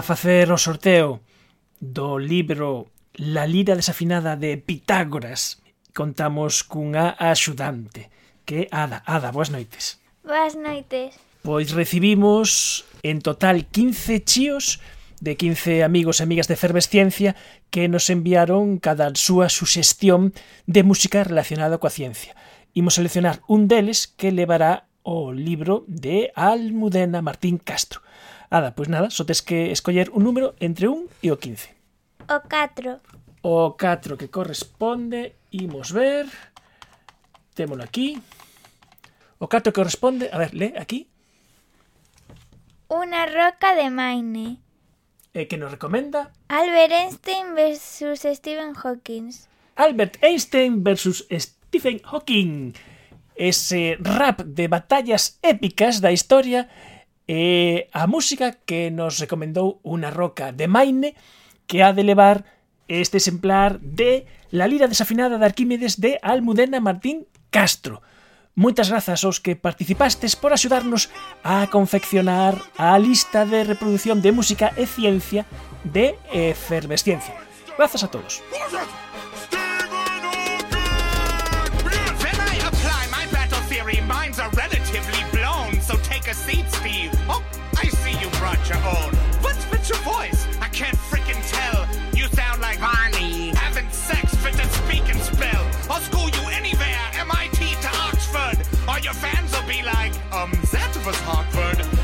a facer o sorteo do libro La lira desafinada de Pitágoras. Contamos cunha axudante, que é Ada. Ada, boas noites. Boas noites. Pois recibimos en total 15 chíos de 15 amigos e amigas de Fervesciencia que nos enviaron cada súa suxestión de música relacionada coa ciencia. Imos seleccionar un deles que levará o libro de Almudena Martín Castro. Ada, pois nada, só tes que escoller un número entre un e o 15. O 4. O 4 que corresponde, imos ver, témolo aquí. O 4 que corresponde, a ver, lee aquí. Una roca de Maine. E que nos recomenda? Albert Einstein versus Stephen Hawking. Albert Einstein versus Stephen Hawking. Ese rap de batallas épicas da historia eh, a música que nos recomendou unha roca de Maine que ha de levar este exemplar de La lira desafinada de Arquímedes de Almudena Martín Castro. Moitas grazas aos que participastes por axudarnos a confeccionar a lista de reproducción de música e ciencia de Efervesciencia. Grazas a todos. Um, that was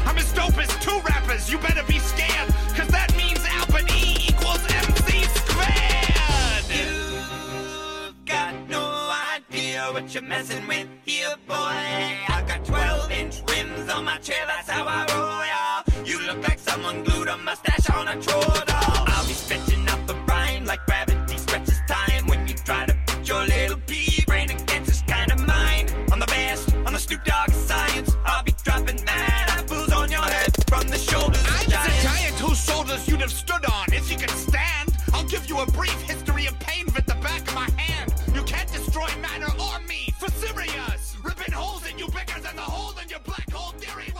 I'm as dope as two rappers. You better be scared. Cause that means Albert E equals MC squared. You've got no idea what you're messing with here, boy. I got 12 inch rims on my chair, that's how I roll, y'all. You look like someone glued a mustache on a troll bigger than the hole in your black hole theory.